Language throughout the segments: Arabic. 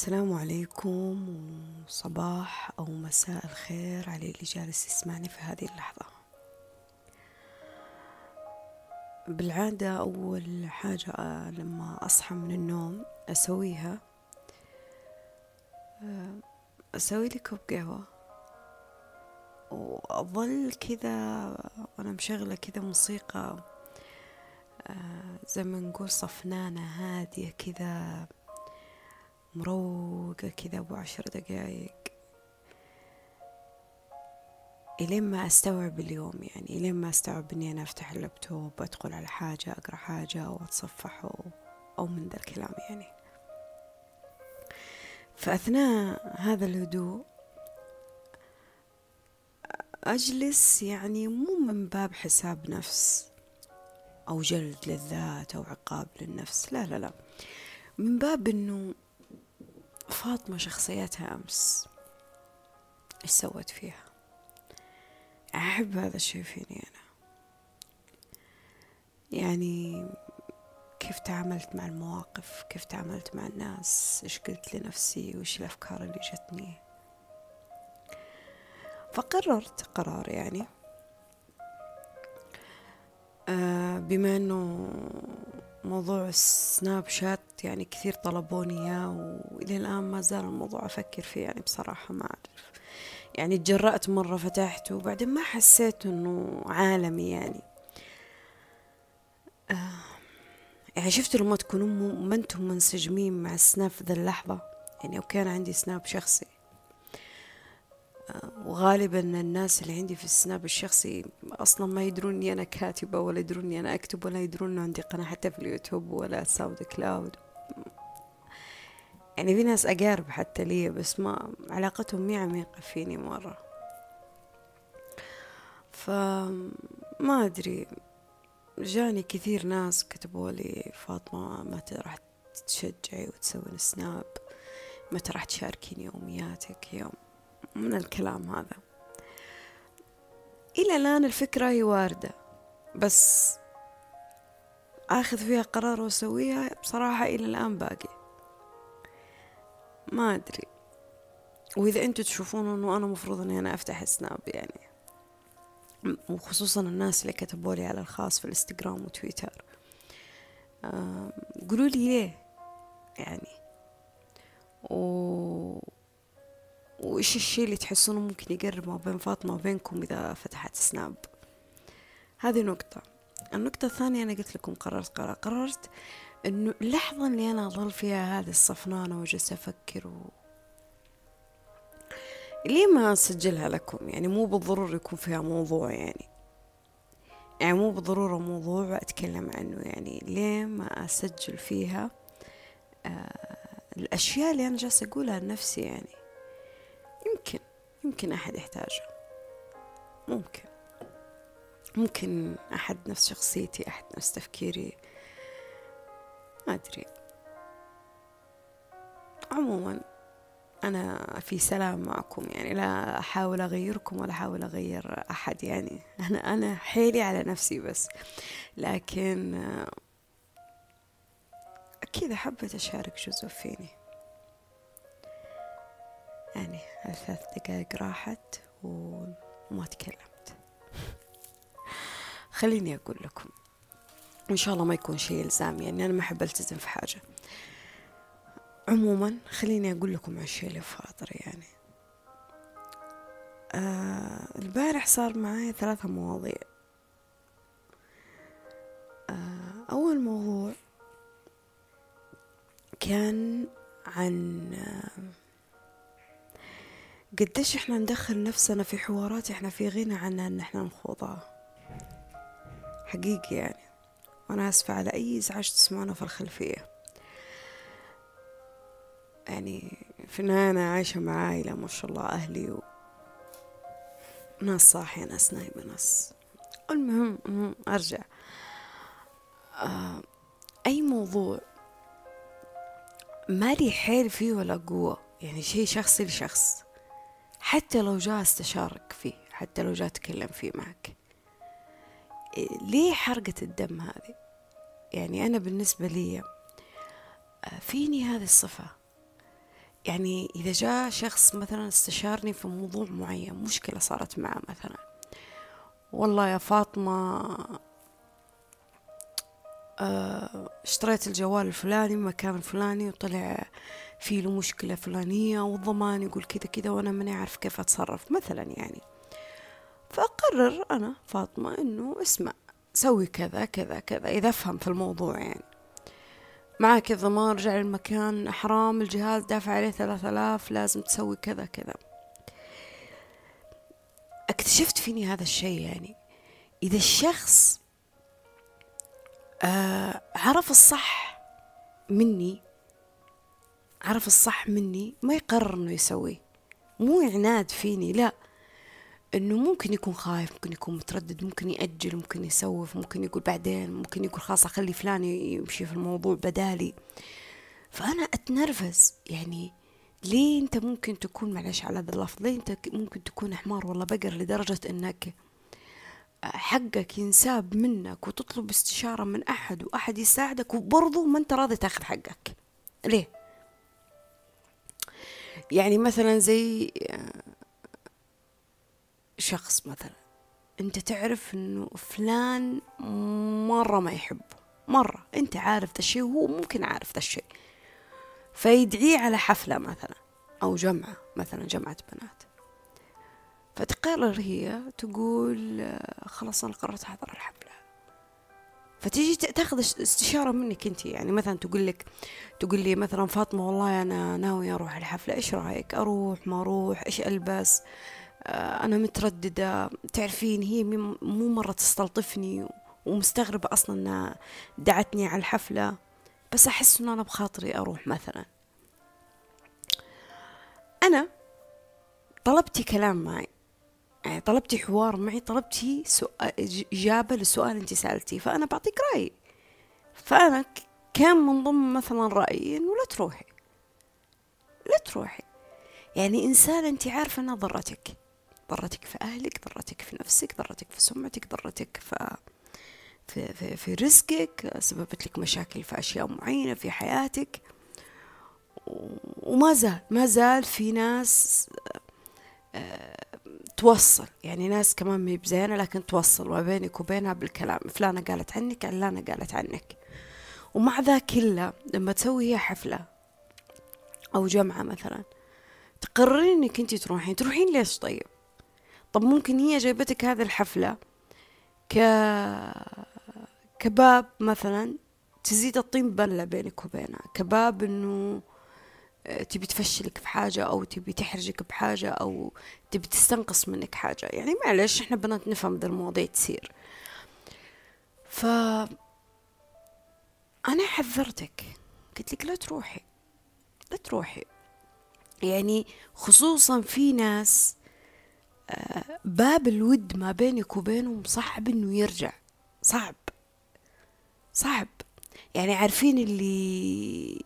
السلام عليكم وصباح أو مساء الخير على اللي جالس يسمعني في هذه اللحظة. بالعادة أول حاجة لما أصحى من النوم أسويها أسوي لي كوب قهوة. وأظل كذا وأنا مشغلة كذا موسيقى زي ما نقول صفنانة هادية كذا. مروقة كذا أبو عشر دقايق. إلين ما أستوعب اليوم يعني إلين ما أستوعب إني أنا أفتح اللابتوب أدخل على حاجة أقرأ حاجة أو أتصفح أو من ذا الكلام يعني. فأثناء هذا الهدوء أجلس يعني مو من باب حساب نفس أو جلد للذات أو عقاب للنفس لا لا لا. من باب إنه فاطمة شخصيتها أمس إيش سوت فيها؟ أحب هذا الشيء فيني أنا. يعني كيف تعاملت مع المواقف كيف تعاملت مع الناس إيش قلت لنفسي وإيش الأفكار اللي جتني. فقررت قرار يعني آه بما أنه موضوع السناب شات يعني كثير طلبوني إياه وإلى الآن ما زال الموضوع أفكر فيه يعني بصراحة ما أعرف. يعني تجرأت مرة فتحته وبعدين ما حسيت إنه عالمي يعني. آه يعني شفتوا لما تكونوا ما أنتم منسجمين مع السناب في ذا اللحظة. يعني لو كان عندي سناب شخصي. وغالبا الناس اللي عندي في السناب الشخصي أصلا ما يدرون إني أنا كاتبة ولا يدرون إني أنا أكتب ولا يدرون إنه عندي قناة حتى في اليوتيوب ولا ساوند كلاود يعني في ناس أقارب حتى لي بس ما علاقتهم مي عميقة فيني مرة. فما أدري. جاني كثير ناس كتبوا لي فاطمة متى راح تشجعي وتسوين سناب؟ متى راح تشاركين يومياتك؟ يوم من الكلام هذا. إلى الآن الفكرة هي واردة بس آخذ فيها قرار وأسويها بصراحة إلى الآن باقي. ما أدري. وإذا أنتوا تشوفون أنه أنا مفروض أني أنا أفتح سناب يعني. وخصوصا الناس اللي كتبوا لي على الخاص في الإنستغرام وتويتر. قولوا لي ليه يعني. و وإيش الشي اللي تحسونه ممكن يقرب ما بين فاطمة وبينكم إذا فتحت سناب؟ هذه نقطة. النقطة الثانية أنا قلت لكم قررت قرار قررت إنه اللحظة اللي أنا أظل فيها هذه الصفنانة وجلست أفكر و... ليه ما أسجلها لكم؟ يعني مو بالضرورة يكون فيها موضوع يعني. يعني مو بالضرورة موضوع أتكلم عنه يعني. ليه ما أسجل فيها؟ آه الأشياء اللي أنا جالسة أقولها لنفسي يعني. يمكن يمكن أحد يحتاجها ممكن. ممكن أحد نفس شخصيتي أحد نفس تفكيري. ما أدري. عموما أنا في سلام معكم يعني لا أحاول أغيركم ولا أحاول أغير أحد يعني أنا أنا حيلي على نفسي بس. لكن أكيد حبيت أشارك جزء فيني. يعني ثلاث دقايق راحت وما تكلمت. خليني أقول لكم إن شاء الله ما يكون شيء إلزامي يعني أنا ما أحب ألتزم في حاجة. عموما خليني أقول لكم عن الشيء اللي في خاطري يعني. آه البارح صار معي ثلاثة مواضيع. آه أول موضوع كان عن آه قديش إحنا ندخل نفسنا في حوارات إحنا في غنى عنها إن إحنا نخوضها. حقيقي يعني. وأنا أسفة على أي إزعاج تسمعونه في الخلفية. يعني في النهاية أنا عايشة مع عائلة ما شاء الله أهلي و... ناس صاحية ناس نايمة ناس. المهم أرجع. آه أي موضوع مالي حيل فيه ولا قوة. يعني شيء شخصي لشخص. حتى لو جاء استشارك فيه حتى لو جاء تكلم فيه معك. ليه حرقة الدم هذه؟ يعني أنا بالنسبة لي فيني هذه الصفة؟ يعني إذا جاء شخص مثلا استشارني في موضوع معين مشكلة صارت معه مثلا. والله يا فاطمة آه، اشتريت الجوال الفلاني مكان الفلاني وطلع في له مشكلة فلانية والضمان يقول كذا كذا وأنا ماني عارف كيف أتصرف مثلا يعني. فأقرر أنا فاطمة إنه اسمع سوي كذا كذا كذا إذا أفهم في الموضوع يعني. معك الضمان رجع للمكان حرام الجهاز دافع عليه ثلاثة آلاف لازم تسوي كذا كذا. اكتشفت فيني هذا الشيء يعني. إذا الشخص آه عرف الصح مني عرف الصح مني ما يقرر إنه يسويه مو عناد فيني لا. إنه ممكن يكون خايف ممكن يكون متردد ممكن يأجل ممكن يسوف ممكن يقول بعدين ممكن يقول خلاص أخلي فلان يمشي في الموضوع بدالي. فأنا أتنرفز. يعني ليه أنت ممكن تكون معلش على هذا اللفظ ليه أنت ممكن تكون حمار ولا بقر لدرجة إنك حقك ينساب منك وتطلب استشارة من أحد وأحد يساعدك وبرضه ما أنت راضي تأخذ حقك؟ ليه؟ يعني مثلا زي شخص مثلا أنت تعرف إنه فلان مرة ما يحبه مرة أنت عارف ذا الشيء وهو ممكن عارف ذا الشيء. فيدعيه على حفلة مثلا أو جمعة مثلا جمعة بنات. فتقرر هي تقول خلاص أنا قررت أحضر الحفلة. فتيجي تاخذ استشارة منك أنت. يعني مثلا تقول لك تقول لي مثلا فاطمة والله أنا ناوية أروح الحفلة إيش رأيك؟ أروح ما أروح إيش ألبس؟ آه أنا مترددة. تعرفين هي مو مرة تستلطفني ومستغربة أصلا أنها دعتني على الحفلة. بس أحس أنه أنا بخاطري أروح مثلا. أنا طلبتي كلام معي. يعني طلبتي حوار معي طلبتي إجابة للسؤال أنت سألتيه فأنا بعطيك رأيي فأنا كان من ضمن مثلا رأيي إنه لا تروحي؟ لا تروحي. يعني إنسان أنت عارفة أنها ضرتك. ضرتك في أهلك ضرتك في نفسك ضرتك في سمعتك ضرتك في في, في, في رزقك سببت لك مشاكل في أشياء معينة في حياتك. وما زال ما زال في ناس توصل. يعني ناس كمان مي بزينة لكن توصل. ما بينك وبينها بالكلام. فلانة قالت عنك علانة قالت عنك. ومع ذا كله لما تسوي هي حفلة أو جمعة مثلا تقررين إنك انت تروحين. تروحين ليش طيب؟ طب ممكن هي جايبتك هذه الحفلة ك كباب مثلا تزيد الطين بلة بينك وبينها. كباب إنه تبي تفشلك في حاجة أو تبي تحرجك بحاجة أو تبي تستنقص منك حاجة. يعني معلش إحنا بنات نفهم ذا المواضيع تصير. ف أنا حذرتك. قلت لك لا تروحي. لا تروحي. يعني خصوصا في ناس آه، باب الود ما بينك وبينهم صعب إنه يرجع. صعب. صعب. يعني عارفين اللي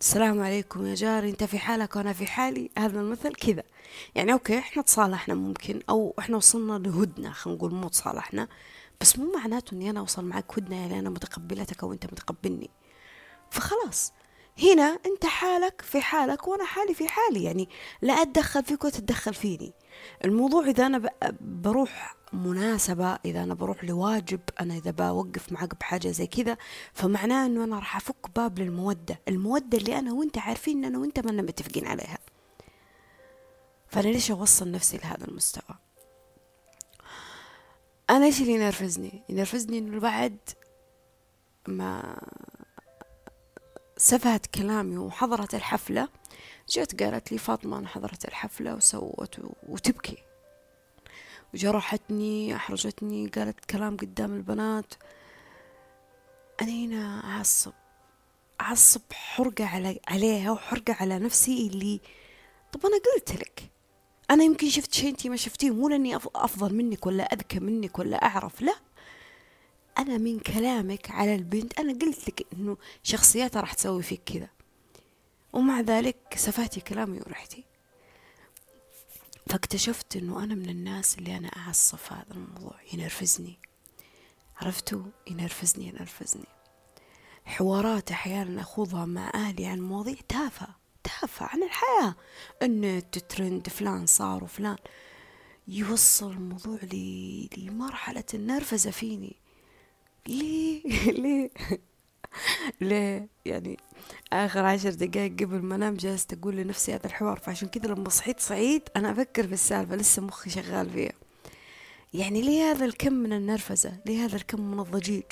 السلام عليكم يا جاري انت في حالك وأنا في حالي. هذا المثل كذا. يعني أوكي إحنا تصالحنا ممكن أو إحنا وصلنا لهدنة خلينا نقول مو تصالحنا بس مو معناته إني أنا أوصل معك هدنة يعني أنا متقبلتك أو أنت متقبلني. فخلاص. هنا أنت حالك في حالك وأنا حالي في حالي يعني لا أتدخل فيك ولا تتدخل فيني. الموضوع إذا أنا بروح مناسبة إذا أنا بروح لواجب أنا إذا بوقف معك بحاجة زي كذا فمعناه إنه أنا راح أفك باب للمودة المودة اللي أنا وأنت عارفين إن أنا وأنت ما متفقين عليها. فأنا ليش أوصل نفسي لهذا المستوى؟ أنا إيش اللي ينرفزني؟ ينرفزني إنه بعد ما سفهت كلامي وحضرت الحفلة جت قالت لي فاطمة أنا حضرت الحفلة وسوت وتبكي. وجرحتني أحرجتني قالت كلام قدام البنات. أنا هنا أعصب أعصب حرقة على عليها وحرقة على نفسي اللي طب أنا قلت لك أنا يمكن شفت شيء أنتي ما شفتيه مو لأني أفضل منك ولا أذكى منك ولا أعرف لا. أنا من كلامك على البنت أنا قلت لك إنه شخصياتها راح تسوي فيك كذا. ومع ذلك سفاتي كلامي ورحتي. فاكتشفت إنه أنا من الناس اللي أنا اعصب في هذا الموضوع ينرفزني. عرفتوا ينرفزني ينرفزني. حوارات أحيانا أخوضها مع أهلي عن مواضيع تافهة تافهة عن الحياة. النت ترند فلان صار وفلان. يوصل الموضوع لي لمرحلة النرفزة فيني. ليه؟ ليه؟ ليه يعني آخر عشر دقايق قبل ما أنام جالست أقول لنفسي هذا الحوار فعشان كذا لما صحيت صعيد أنا أفكر في السالفة لسه مخي شغال فيها. يعني ليه هذا الكم من النرفزة؟ ليه هذا الكم من الضجيج؟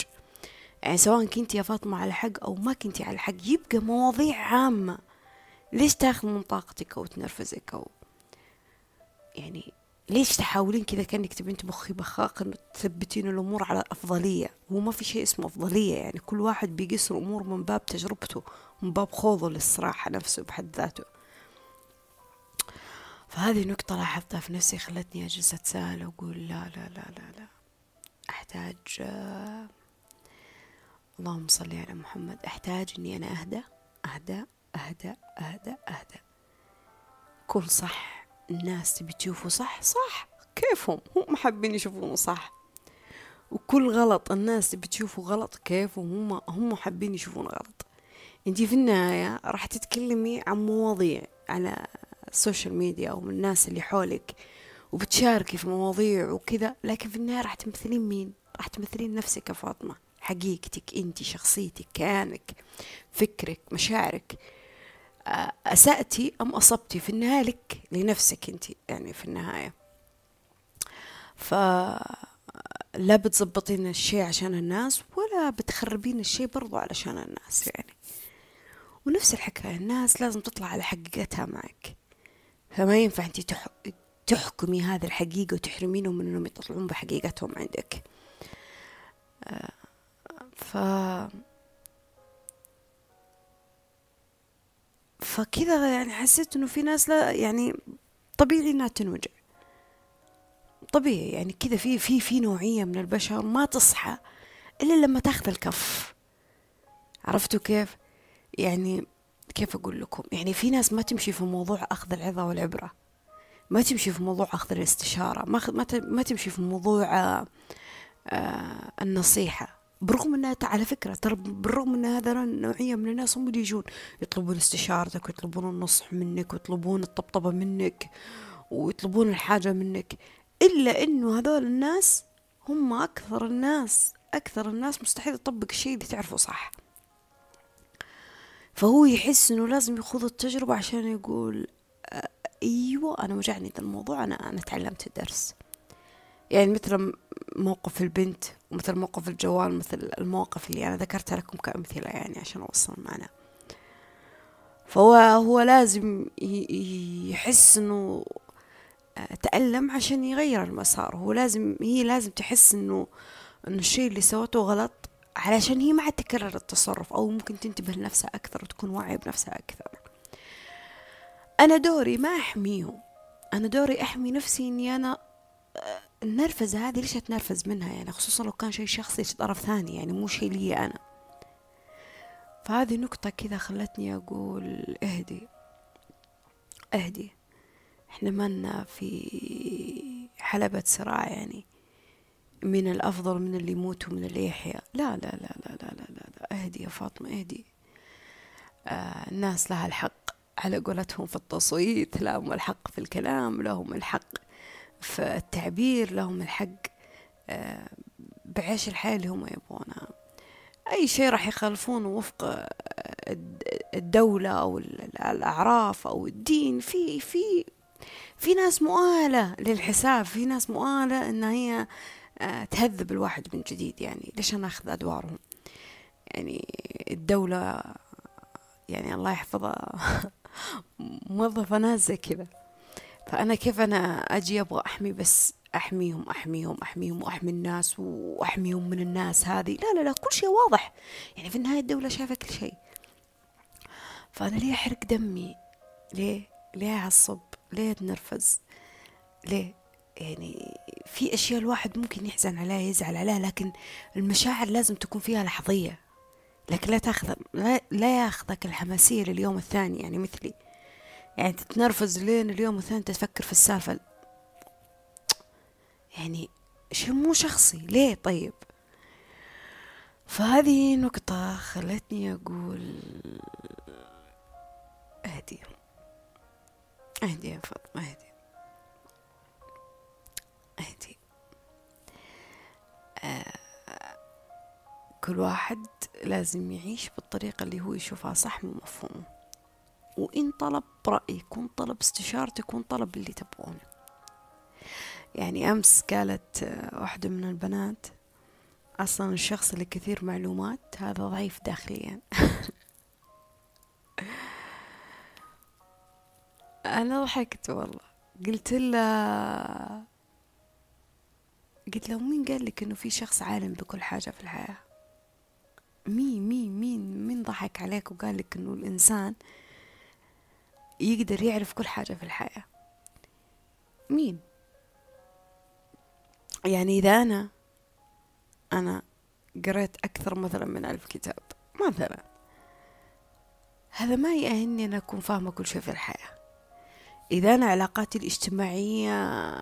يعني سواء كنت يا فاطمة على حق أو ما كنتي على حق يبقى مواضيع عامة. ليش تاخذ من طاقتك أو تنرفزك أو يعني ليش تحاولين كذا كأنك تبين تبخي بخاق تثبتين الأمور على الأفضلية؟ هو ما في شيء اسمه أفضلية يعني كل واحد بيقيس الأمور من باب تجربته من باب خوضه للصراحة نفسه بحد ذاته. فهذه نقطة لاحظتها في نفسي خلتني أجلس أتساءل وأقول لا لا لا لا لا. أحتاج آه اللهم صل على محمد. أحتاج إني أنا أهدى أهدى أهدى أهدى أهدى كل صح. الناس تبي تشوفه صح؟ صح. كيفهم؟ هم حابين يشوفونه صح. وكل غلط الناس تبي تشوفه غلط كيفهم؟ هم هم حابين يشوفونه غلط. انتي في النهاية راح تتكلمي عن مواضيع على ال social media أو من الناس اللي حولك وبتشاركي في مواضيع وكذا لكن في النهاية راح تمثلين مين؟ راح تمثلين نفسك يا فاطمة. حقيقتك انت شخصيتك كيانك فكرك مشاعرك. أسأتي أم أصبتي في النهاية لك لنفسك أنت يعني في النهاية. فلا بتزبطين الشيء عشان الناس ولا بتخربين الشيء برضو علشان الناس يعني. ونفس الحكاية الناس لازم تطلع على حقيقتها معك. فما ينفع أنت تحكمي هذه الحقيقة وتحرمينهم من أنهم يطلعون بحقيقتهم عندك. ف فكذا يعني حسيت إنه في ناس لا يعني طبيعي إنها تنوجع. طبيعي يعني كذا في في في نوعية من البشر ما تصحى إلا لما تاخذ الكف. عرفتوا كيف؟ يعني كيف أقول لكم؟ يعني في ناس ما تمشي في موضوع أخذ العظة والعبرة. ما تمشي في موضوع أخذ الاستشارة. ما ما تمشي في موضوع آه النصيحة. برغم انها على فكرة ترى بالرغم إن هذا النوعية من الناس هم اللي يجون يطلبون استشارتك ويطلبون النصح منك ويطلبون الطبطبة منك ويطلبون الحاجة منك. إلا إنه هذول الناس هم أكثر الناس أكثر الناس مستحيل يطبق الشيء اللي تعرفه صح. فهو يحس إنه لازم يخوض التجربة عشان يقول أيوة أنا وجعني ذا الموضوع أنا أنا تعلمت الدرس. يعني مثل موقف البنت ومثل موقف الجوال مثل المواقف اللي أنا ذكرتها لكم كأمثلة يعني عشان أوصل معنا فهو هو لازم يحس إنه آه، تألم عشان يغير المسار. هو لازم هي لازم تحس إنه إنه الشيء اللي سوته غلط علشان هي ما عاد تكرر التصرف أو ممكن تنتبه لنفسها أكثر وتكون واعية بنفسها أكثر. أنا دوري ما أحميهم. أنا دوري أحمي نفسي إني أنا آه، النرفزة هذه ليش أتنرفز منها؟ يعني خصوصا لو كان شيء شخصي طرف ثاني يعني مو شيء لي أنا. فهذه نقطة كذا خلتني أقول اهدي اهدي. إحنا منا في حلبة صراع يعني من الأفضل من اللي يموت ومن اللي يحيا. لا لا لا لا لا لا, لا, لا. اهدي يا فاطمة اهدي. آه الناس لها الحق على قولتهم في التصويت لهم الحق في الكلام لهم الحق في التعبير لهم الحق آه، بعيش الحياة اللي هم يبغونها. أي شيء راح يخالفونه وفق آه، الدولة أو الأعراف أو الدين. في في في ناس مؤهلة للحساب في ناس مؤهلة إن هي آه، تهذب الواحد من جديد. يعني ليش أنا أخذ أدوارهم؟ يعني الدولة يعني الله يحفظها موظفة ناس زي كذا. فأنا كيف أنا أجي أبغى أحمي بس أحميهم أحميهم أحميهم وأحمي الناس وأحميهم من الناس هذه؟ لا لا لا كل شيء واضح. يعني في النهاية الدولة شايفة كل شيء. فأنا ليه أحرق دمي؟ ليه؟ ليه أعصب؟ ليه أتنرفز؟ ليه؟ يعني في أشياء الواحد ممكن يحزن عليها يزعل عليها لكن المشاعر لازم تكون فيها لحظية. لكن لا تأخذ لا, لا يأخذك الحماسية لليوم الثاني يعني مثلي. يعني تتنرفز لين اليوم الثاني تفكر في السالفة. يعني شيء مو شخصي ليه طيب؟ فهذه نقطة خلتني أقول اهدي. اهدي يا فاطمة اهدي. اهدي. آه كل واحد لازم يعيش بالطريقة اللي هو يشوفها صح من مفهومة. وإن طلب رأيك وإن طلب استشارتك وإن طلب اللي تبغونه. يعني أمس قالت آه، واحدة من البنات أصلا الشخص اللي كثير معلومات هذا ضعيف داخليا. أنا ضحكت والله. قلت له قلت له مين قال لك إنه في شخص عالم بكل حاجة في الحياة؟ مين مين مين مين ضحك عليك وقال لك إنه الإنسان يقدر يعرف كل حاجة في الحياة. مين؟ يعني إذا أنا أنا قريت أكثر مثلا من ألف كتاب مثلا هذا ما يأهلني أن أكون فاهمة كل شيء في الحياة. إذا أنا علاقاتي الاجتماعية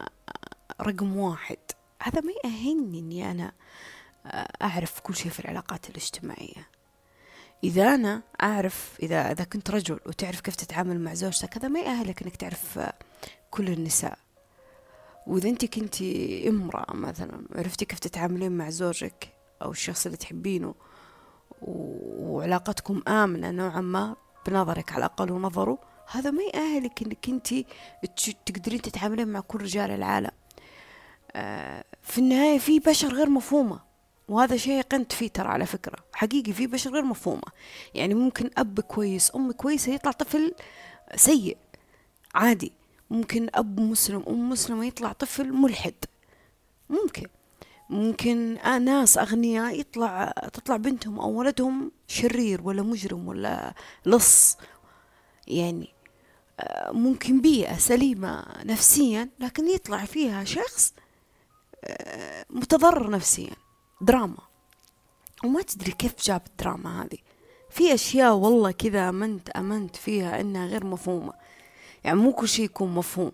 رقم واحد هذا ما يأهلني أني أنا أعرف كل شيء في العلاقات الاجتماعية. إذا أنا أعرف إذا إذا كنت رجل وتعرف كيف تتعامل مع زوجتك هذا ما يأهلك إنك تعرف كل النساء. وإذا أنت كنت امرأة مثلا عرفتي كيف تتعاملين مع زوجك أو الشخص اللي تحبينه وعلاقتكم آمنة نوعا ما بنظرك على الأقل ونظره هذا ما يأهلك إنك أنت تقدرين تتعاملين مع كل رجال العالم. آه، في النهاية في بشر غير مفهومة. وهذا شيء قنت فيه ترى على فكرة. حقيقي في بشر غير مفهومة. يعني ممكن أب كويس أم كويسة يطلع طفل سيء. عادي. ممكن أب مسلم أم مسلمة يطلع طفل ملحد. ممكن. ممكن ناس أغنياء يطلع تطلع بنتهم أو ولدهم شرير ولا مجرم ولا لص. يعني آه، ممكن بيئة سليمة نفسيا لكن يطلع فيها شخص آه، متضرر نفسيا. دراما. وما تدري كيف جاب الدراما هذه. في أشياء والله كذا أمنت أمنت فيها إنها غير مفهومة. يعني مو كل شيء يكون مفهوم.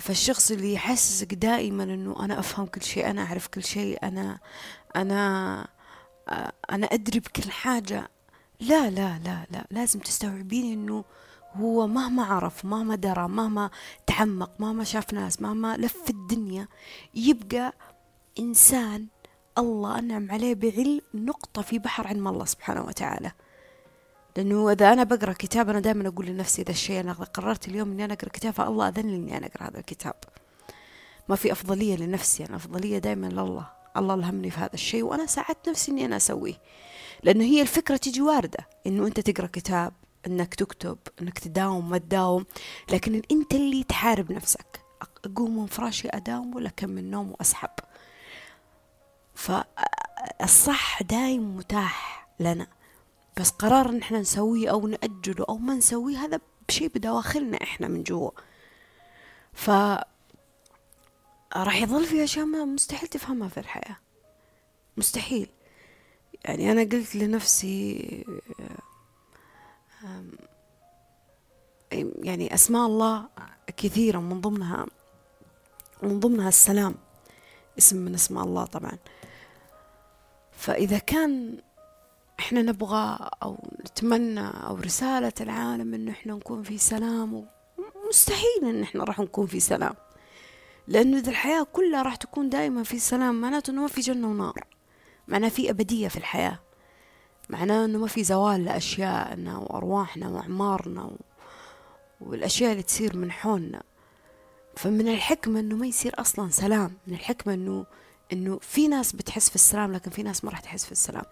فالشخص اللي يحسسك دائما إنه أنا أفهم كل شيء أنا أعرف كل شيء أنا أنا أنا أدري بكل حاجة. لا لا لا لا. لازم تستوعبين إنه هو مهما عرف مهما درى مهما تعمق مهما شاف ناس مهما لف الدنيا يبقى إنسان الله أنعم عليه بعلم نقطة في بحر علم الله سبحانه وتعالى. لأنه إذا أنا بقرأ كتاب أنا دائما أقول لنفسي ذا الشيء أنا قررت اليوم إني أنا أقرأ كتاب فالله أذن لي إني أنا أقرأ هذا الكتاب. ما في أفضلية لنفسي أنا أفضلية دائما لله. الله ألهمني في هذا الشيء وأنا ساعدت نفسي إني أنا أسويه. لأنه هي الفكرة تجي واردة إنه أنت تقرأ كتاب إنك تكتب إنك تداوم ما تداوم. لكن أنت اللي تحارب نفسك أقوم من فراشي أداوم ولا كم من النوم وأسحب. فالصح دايم متاح لنا. بس قرار إن إحنا نسويه أو نأجله أو ما نسويه هذا بشيء بدواخلنا إحنا من جوا. ف راح يظل في أشياء ما مستحيل تفهمها في الحياة. مستحيل. يعني أنا قلت لنفسي يعني أسماء الله كثيرة من ضمنها من ضمنها السلام. اسم من أسماء الله طبعا. فإذا كان إحنا نبغى أو نتمنى أو رسالة العالم انه إحنا نكون في سلام مستحيل إن إحنا راح نكون في سلام. لأنه إذا الحياة كلها راح تكون دائما في سلام معناته إنه ما في جنة ونار معناه في أبدية في الحياة معناه إنه ما في زوال لاشيائنا وأرواحنا وأعمارنا و... والأشياء اللي تصير من حولنا. فمن الحكمة إنه ما يصير أصلا سلام من الحكمة إنه إنه في ناس بتحس في السلام لكن في ناس ما راح تحس في السلام.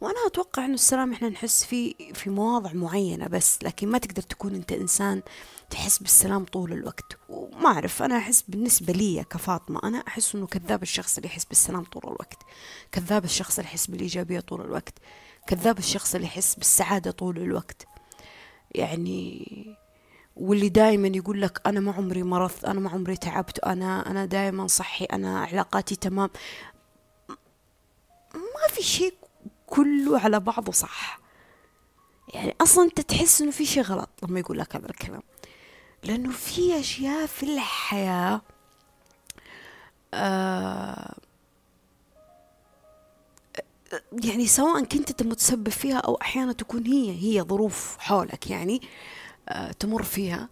وأنا أتوقع إنه السلام إحنا نحس فيه في مواضع معينة بس لكن ما تقدر تكون أنت إنسان تحس بالسلام طول الوقت. وما أعرف أنا أحس بالنسبة لي كفاطمة أنا أحس إنه كذاب الشخص اللي يحس بالسلام طول الوقت. كذاب الشخص اللي يحس بالإيجابية طول الوقت. كذاب الشخص اللي يحس بالسعادة طول الوقت. يعني واللي دائما يقول لك أنا ما عمري مرضت أنا ما عمري تعبت أنا أنا دائما صحي أنا علاقاتي تمام. ما في شيء كله على بعضه صح. يعني أصلا أنت تحس إنه في شيء غلط لما يقول لك هذا الكلام. لأنه في أشياء في الحياة آه يعني سواء كنت متسبب فيها أو أحيانا تكون هي هي ظروف حولك يعني آه، تمر فيها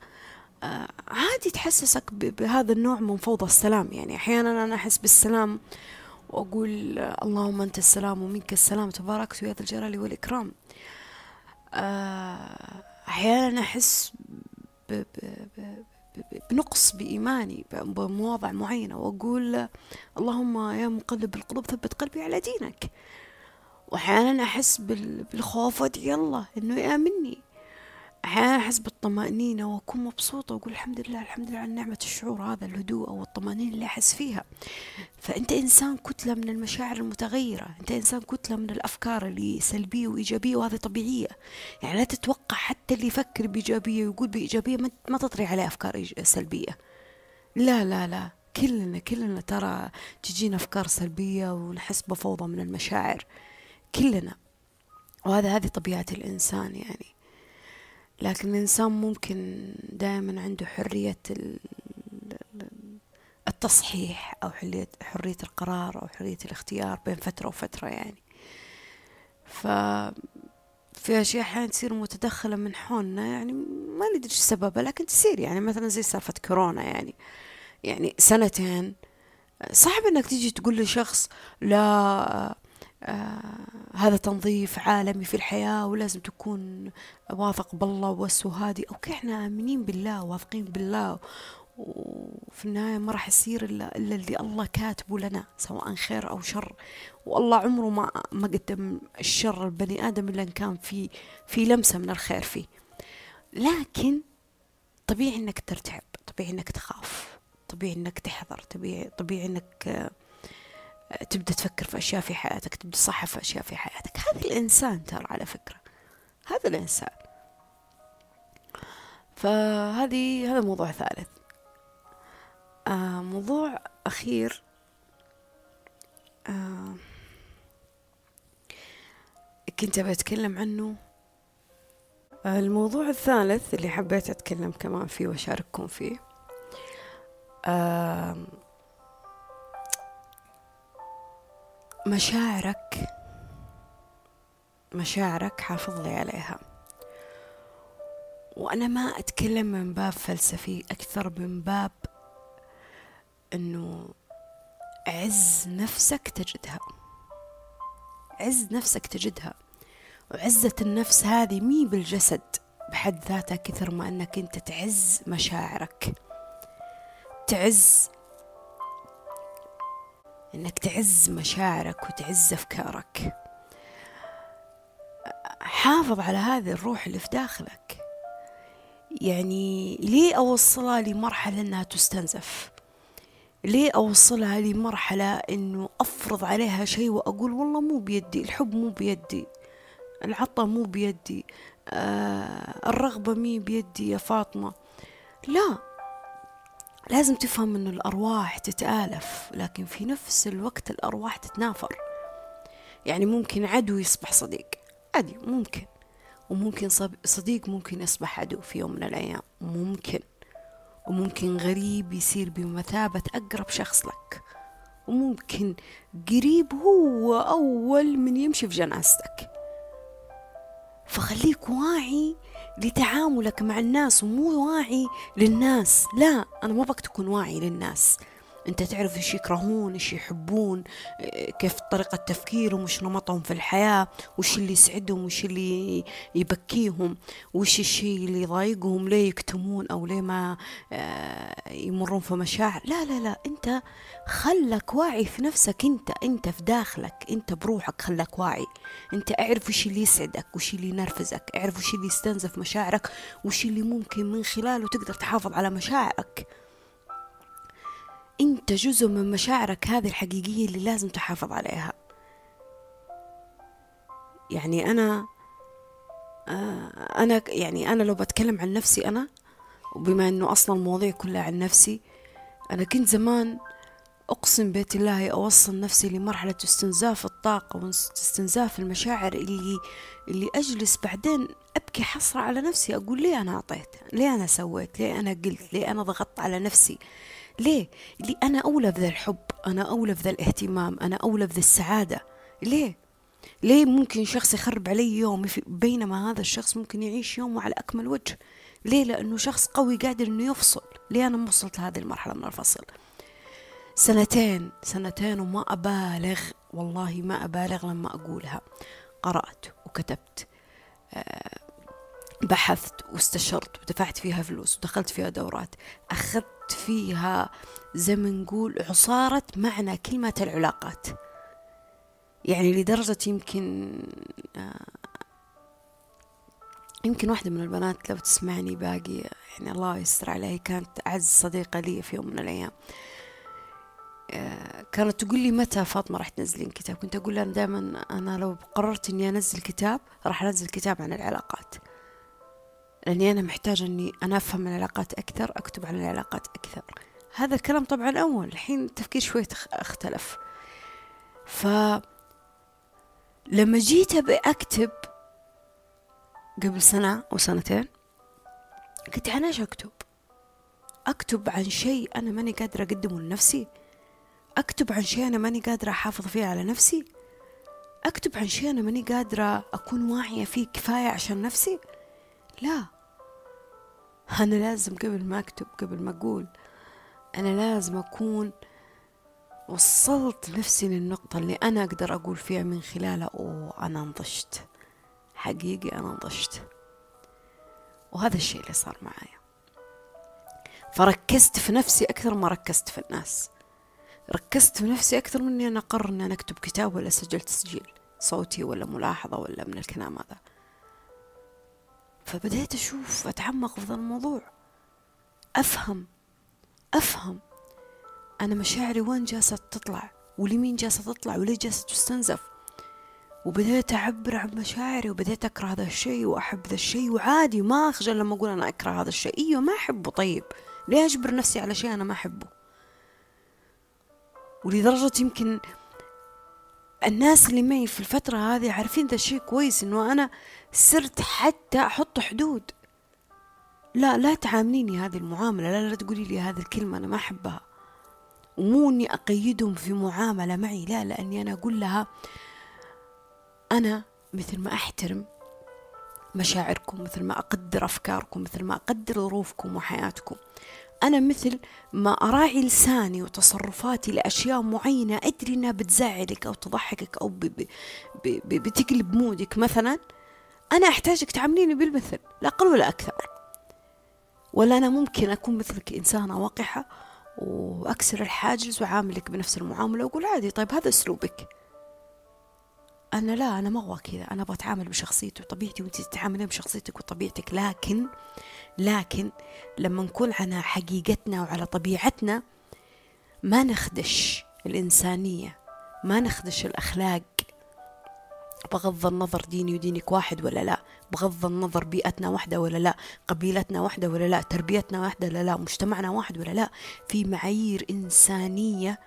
آه، عادي تحسسك بهذا النوع من فوضى السلام. يعني أحيانا أنا أحس بالسلام وأقول اللهم أنت السلام ومنك السلام تباركت يا ذا الجلال والإكرام. أحيانا أحس بنقص بإيماني بمواضع معينة وأقول اللهم يا مقلب القلوب ثبت قلبي على دينك. وأحيانا أحس بالخوف وأدعي الله إنه يآمني. أحس بالطمأنينة وأكون مبسوطة وأقول الحمد لله الحمد لله على نعمة الشعور هذا الهدوء أو الطمأنينة اللي أحس فيها. فأنت إنسان كتلة من المشاعر المتغيرة أنت إنسان كتلة من الأفكار اللي سلبية وإيجابية وهذه طبيعية. يعني لا تتوقع حتى اللي يفكر بإيجابية ويقول بإيجابية ما تطري عليه أفكار سلبية. لا لا لا كلنا كلنا ترى تجينا أفكار سلبية ونحس بفوضى من المشاعر. كلنا. وهذا هذه طبيعة الإنسان يعني. لكن الإنسان ممكن دائما عنده حرية التصحيح أو حرية القرار أو حرية الاختيار بين فترة وفترة يعني. ف في أشياء أحيانا تصير متدخلة من حولنا يعني ما ندري إيش سببها لكن تصير يعني. مثلا زي سالفة كورونا يعني. يعني سنتين صعب إنك تيجي تقول لشخص لا آه هذا تنظيف عالمي في الحياة ولازم تكون واثق بالله وبس وهادي أوكي إحنا آمنين بالله واثقين بالله. وفي النهاية ما راح يصير إلا, إلا اللي الله كاتبه لنا سواء خير أو شر. والله عمره ما ما قدم الشر البني آدم إلا إن كان في في لمسة من الخير فيه. لكن طبيعي إنك ترتعب طبيعي إنك تخاف طبيعي إنك تحذر طبيعي طبيعي إنك آه تبدأ تفكر في أشياء في حياتك تبدأ تصحح في أشياء في حياتك. هذا الإنسان ترى على فكرة. هذا الإنسان. فهذه هذا موضوع ثالث. آه موضوع أخير. آه كنت بتكلم عنه. آه الموضوع الثالث اللي حبيت أتكلم كمان فيه وأشارككم فيه. آه مشاعرك مشاعرك حافظ لي عليها. وأنا ما أتكلم من باب فلسفي أكثر من باب أنه عز نفسك تجدها. عز نفسك تجدها. وعزة النفس هذه مي بالجسد بحد ذاتها كثر ما أنك أنت تعز مشاعرك. تعز إنك تعز مشاعرك وتعز أفكارك. حافظ على هذه الروح اللي في داخلك. يعني ليه أوصلها لمرحلة إنها تستنزف؟ ليه أوصلها لمرحلة إنه أفرض عليها شيء وأقول والله مو بيدي الحب مو بيدي العطا مو بيدي آه الرغبة مي بيدي يا فاطمة؟ لا. لازم تفهم أن الأرواح تتآلف لكن في نفس الوقت الأرواح تتنافر. يعني ممكن عدو يصبح صديق عادي ممكن. وممكن صديق ممكن يصبح عدو في يوم من الأيام ممكن. وممكن غريب يصير بمثابة أقرب شخص لك. وممكن قريب هو أول من يمشي في جنازتك. فخليك واعي لتعاملك مع الناس ومو واعي للناس. لا أنا ما بك تكون واعي للناس. أنت تعرف إيش يكرهون إيش يحبون كيف طريقة تفكيرهم وش نمطهم في الحياة وش اللي يسعدهم وش اللي يبكيهم وش الشيء اللي يضايقهم ليه يكتمون أو ليه ما آه، يمرون في مشاعر. لا لا لا أنت خلك واعي في نفسك أنت أنت في داخلك أنت بروحك خلك واعي. أنت اعرف وش اللي يسعدك وش اللي ينرفزك اعرف وش اللي يستنزف مشاعرك وش اللي ممكن من خلاله تقدر تحافظ على مشاعرك. أنت جزء من مشاعرك هذه الحقيقية اللي لازم تحافظ عليها. يعني أنا آه، أنا يعني أنا لو بتكلم عن نفسي أنا وبما إنه أصلا المواضيع كلها عن نفسي أنا كنت زمان أقسم بيت الله أوصل نفسي لمرحلة استنزاف الطاقة واستنزاف المشاعر اللي اللي أجلس بعدين أبكي حسرة على نفسي أقول ليه أنا أعطيت؟ ليه أنا سويت؟ ليه أنا قلت؟ ليه أنا ضغطت على نفسي؟ ليه؟ ليه أنا أولى بذا الحب أنا أولى بذا الاهتمام أنا أولى بذا السعادة. ليه؟ ليه ممكن شخص يخرب علي يومي بينما هذا الشخص ممكن يعيش يومه على أكمل وجه؟ ليه؟ لأنه شخص قوي قادر أنه يفصل. ليه أنا وصلت لهذه المرحلة من الفصل؟ سنتين سنتين وما أبالغ والله ما أبالغ لما أقولها. قرأت وكتبت آه، بحثت واستشرت ودفعت فيها فلوس ودخلت فيها دورات أخذت فيها زي ما نقول عصارة معنى كلمة العلاقات. يعني لدرجة يمكن آه، يمكن واحدة من البنات لو تسمعني باقي يعني الله يستر عليها كانت أعز صديقة لي في يوم من الأيام. آه، كانت تقول لي متى فاطمة راح تنزلين كتاب؟ كنت أقول لها دائما أنا لو قررت إني أنزل كتاب راح أنزل كتاب عن العلاقات. لأني أنا محتاجة إني أنا أفهم العلاقات أكثر أكتب عن العلاقات أكثر. هذا الكلام طبعا أول الحين التفكير شوي اختلف. ف لما جيت أبي أكتب قبل سنة أو سنتين قلت أنا إيش أكتب؟ أكتب عن شيء أنا ماني قادرة أقدمه لنفسي. أكتب عن شيء أنا ماني قادرة أحافظ فيه على نفسي. أكتب عن شيء أنا ماني قادرة أكون واعية فيه كفاية عشان نفسي. لا. أنا لازم قبل ما أكتب قبل ما أقول أنا لازم أكون وصلت نفسي للنقطة اللي أنا أقدر أقول فيها من خلالها أوه أنا نضجت. حقيقي أنا نضجت. وهذا الشيء اللي صار معايا. فركزت في نفسي أكثر ما ركزت في الناس. ركزت في نفسي أكثر من إني أنا أقرر إني أنا أكتب كتاب ولا سجل تسجيل صوتي ولا ملاحظة ولا من الكلام هذا. فبديت أشوف أتعمق في ذا الموضوع. أفهم أفهم. أنا مشاعري وين جالسة تطلع؟ ولمين جالسة تطلع؟ وليه جالسة تستنزف؟ وبديت أعبر عن مشاعري وبديت أكره هذا الشيء وأحب ذا الشيء. وعادي ما أخجل لما أقول أنا أكره هذا الشيء. أيوة ما أحبه. طيب ليه أجبر نفسي على شيء أنا ما أحبه؟ ولدرجة يمكن الناس اللي معي في الفترة هذه عارفين ذا الشيء كويس إنه أنا صرت حتى أحط حدود. لا لا تعامليني هذه المعاملة لا لا تقولي لي هذه الكلمة أنا ما أحبها. ومو إني أقيدهم في معاملة معي لا لأني أنا أقول لها أنا مثل ما أحترم مشاعركم مثل ما أقدر أفكاركم مثل ما أقدر ظروفكم وحياتكم. أنا مثل ما أراعي لساني وتصرفاتي لأشياء معينة أدري إنها بتزعلك أو تضحكك أو بتقلب مودك مثلا أنا أحتاجك تعامليني بالمثل لا أقل ولا أكثر. ولا أنا ممكن أكون مثلك إنسانة وقحة وأكسر الحاجز وعاملك بنفس المعاملة وأقول عادي طيب هذا أسلوبك. أنا لا أنا ما أبغى كذا أنا أبغى أتعامل بشخصيتي وطبيعتي وأنت تتعاملين بشخصيتك وطبيعتك لكن لكن لما نكون على حقيقتنا وعلى طبيعتنا ما نخدش الإنسانية ما نخدش الأخلاق. بغض النظر ديني ودينك واحد ولا لا بغض النظر بيئتنا واحدة ولا لا قبيلتنا واحدة ولا لا تربيتنا واحدة ولا لا مجتمعنا واحد ولا لا في معايير إنسانية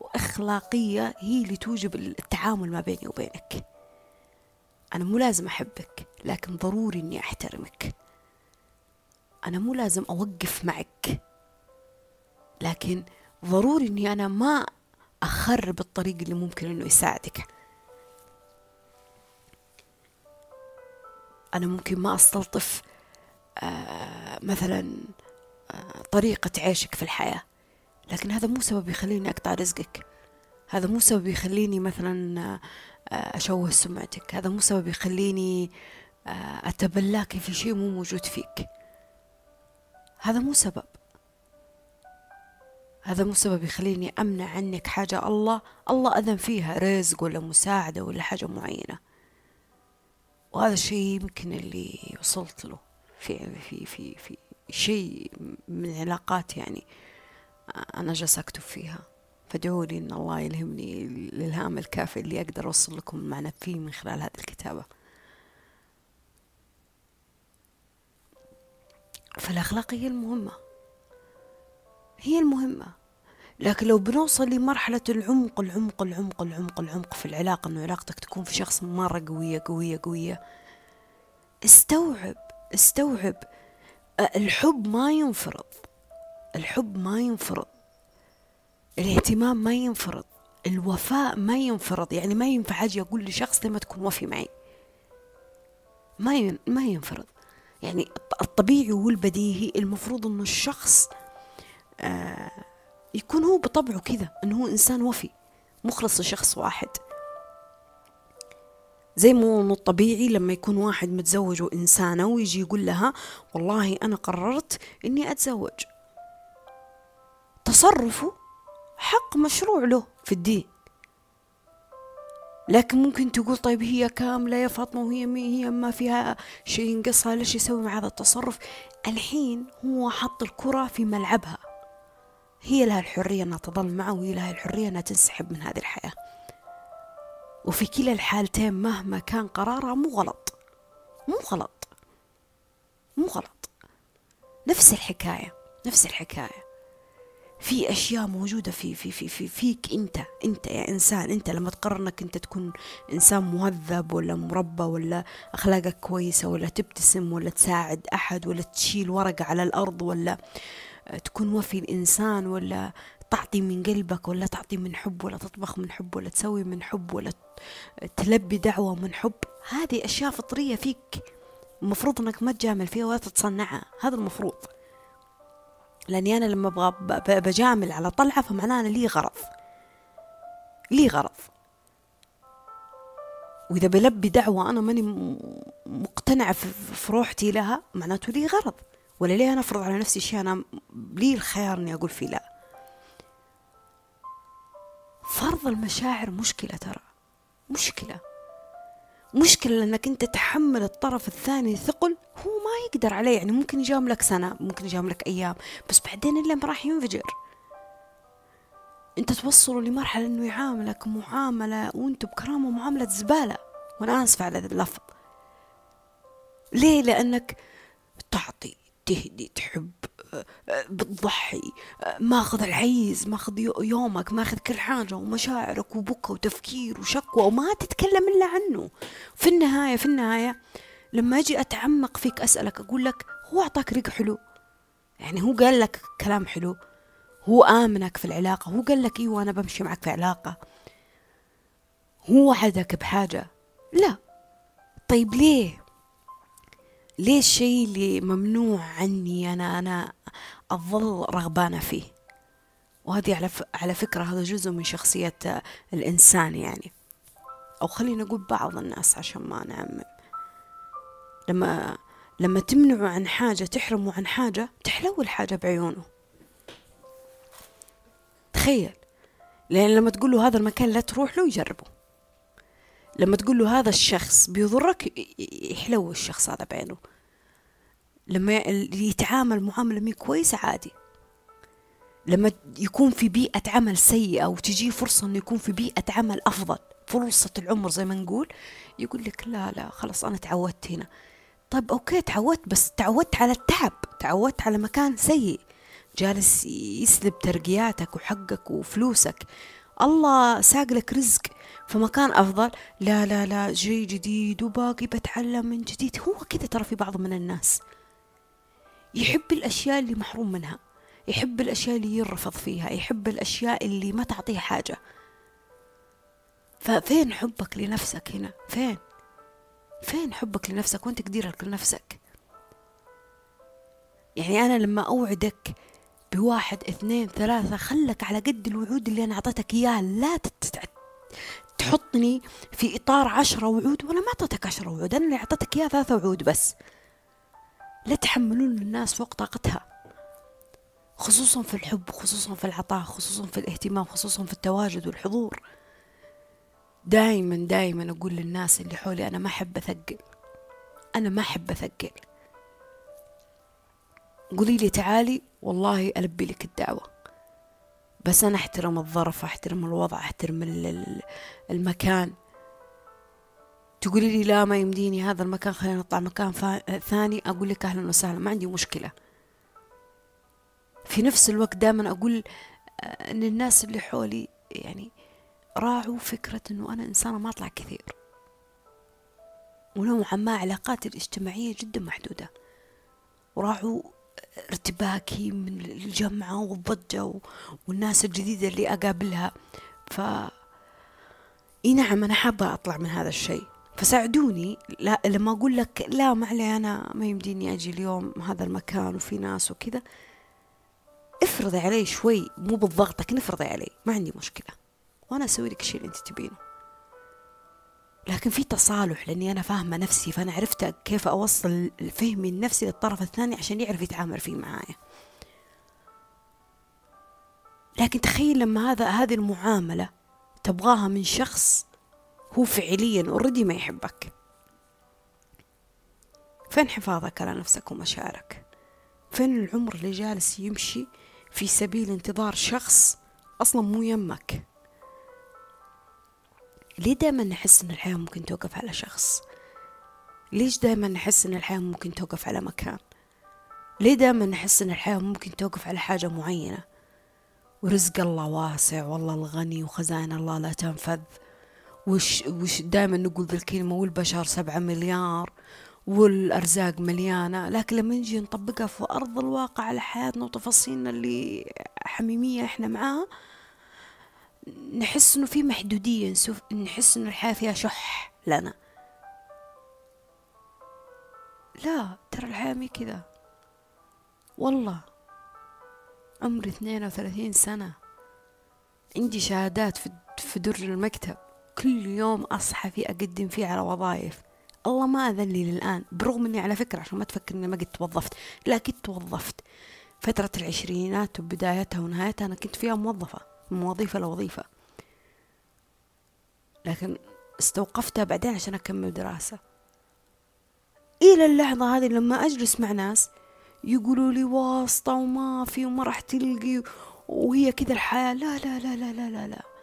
وأخلاقية هي اللي توجب التعامل ما بيني وبينك. أنا مو لازم أحبك لكن ضروري إني أحترمك. أنا مو لازم أوقف معك. لكن ضروري إني أنا ما أخرب الطريق اللي ممكن إنه يساعدك. أنا ممكن ما أستلطف آه مثلا آه طريقة عيشك في الحياة. لكن هذا مو سبب يخليني أقطع رزقك. هذا مو سبب يخليني مثلا آه أشوه سمعتك. هذا مو سبب يخليني أتبلاكي في شيء مو موجود فيك. هذا مو سبب. هذا مو سبب يخليني أمنع عنك حاجة. الله الله أذن فيها رزق ولا مساعدة ولا حاجة معينة. وهذا الشيء يمكن اللي وصلت له. في في في في شيء من علاقات يعني أنا جالسة أكتب فيها. فادعوا لي إن الله يلهمني الإلهام الكافي اللي أقدر أوصل لكم المعنى فيه من خلال هذه الكتابة. فالأخلاق هي المهمة. هي المهمة. لكن لو بنوصل لمرحلة العمق العمق العمق العمق العمق في العلاقة إنه علاقتك تكون في شخص مرة قوية قوية قوية استوعب استوعب. الحب ما ينفرض. الحب ما ينفرض. الاهتمام ما ينفرض. الوفاء ما ينفرض. يعني ما ينفع أجي أقول لشخص لما تكون وفي معي. ما ما ينفرض. يعني الطبيعي والبديهي المفروض إنه الشخص آه يكون هو بطبعه كذا إنه هو إنسان وفي مخلص لشخص واحد. زي مو إنه الطبيعي لما يكون واحد متزوج وإنسانة ويجي يقول لها والله أنا قررت إني أتزوج. تصرفه حق مشروع له في الدين. لكن ممكن تقول طيب هي كاملة يا فاطمة وهي هي ما فيها شيء ينقصها ليش يسوي مع هذا التصرف. الحين هو حط الكرة في ملعبها. هي لها الحرية أنها تظل معه وهي لها الحرية أنها تنسحب من هذه الحياة. وفي كلا الحالتين مهما كان قرارها مو غلط. مو غلط. مو غلط. نفس الحكاية. نفس الحكاية. في أشياء موجودة في في في, في فيك أنت أنت يا إنسان أنت لما تقرر انك أنت تكون إنسان مهذب ولا مربى ولا أخلاقك كويسة ولا تبتسم ولا تساعد أحد ولا تشيل ورقة على الأرض ولا تكون وفي الإنسان ولا تعطي من قلبك ولا تعطي من حب ولا تطبخ من حب ولا تسوي من حب ولا تلبي دعوة من حب. هذه أشياء فطرية فيك المفروض أنك ما تجامل فيها ولا تتصنعها. هذا المفروض. لأني أنا لما أبغى بجامل على طلعة فمعناه أنا لي غرض. لي غرض. وإذا بلبي دعوة أنا ماني مقتنعة في روحتي لها معناته لي غرض. ولا ليه أنا أفرض على نفسي شيء أنا لي الخيار إني أقول فيه؟ لا. فرض المشاعر مشكلة ترى. مشكلة. مشكلة لأنك أنت تحمل الطرف الثاني ثقل هو ما يقدر عليه يعني ممكن يجاملك سنة ممكن يجاملك أيام بس بعدين إلا راح ينفجر. أنت توصلوا لمرحلة إنه يعاملك معاملة وأنتوا بكرامة معاملة زبالة. وأنا آسفة على اللفظ. ليه؟ لأنك تعطي تهدي تحب. بتضحي ماخذ العيز ماخذ يومك ماخذ كل حاجة ومشاعرك وبكى وتفكير وشكوى وما تتكلم إلا عنه. في النهاية في النهاية لما أجي أتعمق فيك أسألك أقول لك هو أعطاك ريق حلو؟ يعني هو قال لك كلام حلو؟ هو آمنك في العلاقة؟ هو قال لك إيوه أنا بمشي معك في علاقة. هو وعدك بحاجة؟ لا. طيب ليه؟ ليه الشيء اللي ممنوع عني أنا أنا أظل رغبانة فيه. وهذه على على فكرة هذا جزء من شخصية الإنسان يعني. أو خلينا نقول بعض الناس عشان ما نعمم. لما لما تمنعه عن حاجة تحرمه عن حاجة تحلو الحاجة بعيونه. تخيل. لأن لما تقول له هذا المكان لا تروح له يجربه. لما تقول له هذا الشخص بيضرك يحلو الشخص هذا بعينه. لما يتعامل معاملة مي كويسة عادي. لما يكون في بيئة عمل سيئة وتجي فرصة إنه يكون في بيئة عمل أفضل فرصة العمر زي ما نقول يقول لك لا لا خلاص أنا تعودت هنا. طيب أوكي تعودت بس تعودت على التعب تعودت على مكان سيء. جالس يسلب ترقياتك وحقك وفلوسك. الله ساق لك رزق في مكان أفضل. لا لا لا جاي جديد وباقي بتعلم من جديد. هو كذا ترى في بعض من الناس. يحب الأشياء اللي محروم منها يحب الأشياء اللي يرفض فيها يحب الأشياء اللي ما تعطيه حاجة. ففين حبك لنفسك هنا؟ فين؟ فين حبك لنفسك؟ وين تقديرك لنفسك؟ يعني أنا لما أوعدك بواحد اثنين ثلاثة خلك على قد الوعود اللي أنا أعطيتك إياها. لا تحطني في إطار عشرة وعود وأنا ما أعطيتك عشرة وعود أنا اللي أعطيتك إياها ثلاثة وعود بس. لا تحملون الناس فوق طاقتها خصوصا في الحب خصوصا في العطاء خصوصا في الاهتمام خصوصا في التواجد والحضور. دايما دايما أقول للناس اللي حولي أنا ما أحب أثقل أنا ما أحب أثقل. قولي لي تعالي والله ألبي لك الدعوة. بس أنا أحترم الظرف أحترم الوضع أحترم المكان. تقولي لي لا ما يمديني هذا المكان خلينا نطلع مكان ثاني. أقول لك أهلا وسهلا ما عندي مشكلة. في نفس الوقت دائما أقول آه، أن الناس اللي حولي يعني راعوا فكرة أنه أنا إنسانة ما أطلع كثير. ونوعا ما علاقاتي الاجتماعية جدا محدودة. وراعوا ارتباكي من الجمعة والضجة والناس الجديدة اللي أقابلها. ف إي نعم أنا حابة أطلع من هذا الشيء. فساعدوني. لا لما أقول لك لا ما علي أنا ما يمديني أجي اليوم هذا المكان وفي ناس وكذا افرضي علي شوي مو بالضغط لكن افرضي علي ما عندي مشكلة. وأنا أسوي لك الشيء اللي أنت تبينه. لكن في تصالح لأني أنا فاهمة نفسي فأنا عرفت كيف أوصل فهمي النفسي للطرف الثاني عشان يعرف يتعامل فيه معايا. لكن تخيل لما هذا هذه المعاملة تبغاها من شخص هو فعليا اوريدي ما يحبك. فين حفاظك على نفسك ومشاعرك؟ فين العمر اللي جالس يمشي في سبيل انتظار شخص أصلا مو يمك؟ ليه دائما نحس إن الحياة ممكن توقف على شخص؟ ليش دائما نحس إن الحياة ممكن توقف على مكان؟ ليه دائما نحس إن الحياة ممكن توقف على حاجة معينة؟ ورزق الله واسع والله الغني وخزائن الله لا تنفذ. وش, وش دائما نقول ذي الكلمة والبشر سبعة مليار والأرزاق مليانة لكن لما نجي نطبقها في أرض الواقع على حياتنا وتفاصيلنا اللي حميمية إحنا معاها نحس إنه في محدودية نحس إنه الحياة فيها شح لنا. لا ترى الحياة مي كذا. والله عمري اثنين وثلاثين سنة عندي شهادات في درج المكتب. كل يوم أصحى فيه أقدم فيه على وظائف. الله ما أذن لي للآن برغم أني على فكرة عشان ما تفكر أني ما قد توظفت لا توظفت. فترة العشرينات وبدايتها ونهايتها أنا كنت فيها موظفة من وظيفة لوظيفة. لكن استوقفتها بعدين عشان أكمل دراسة. إلى اللحظة هذه لما أجلس مع ناس يقولوا لي واسطة وما في وما راح تلقي وهي كذا الحياة. لا لا لا لا لا لا, لا.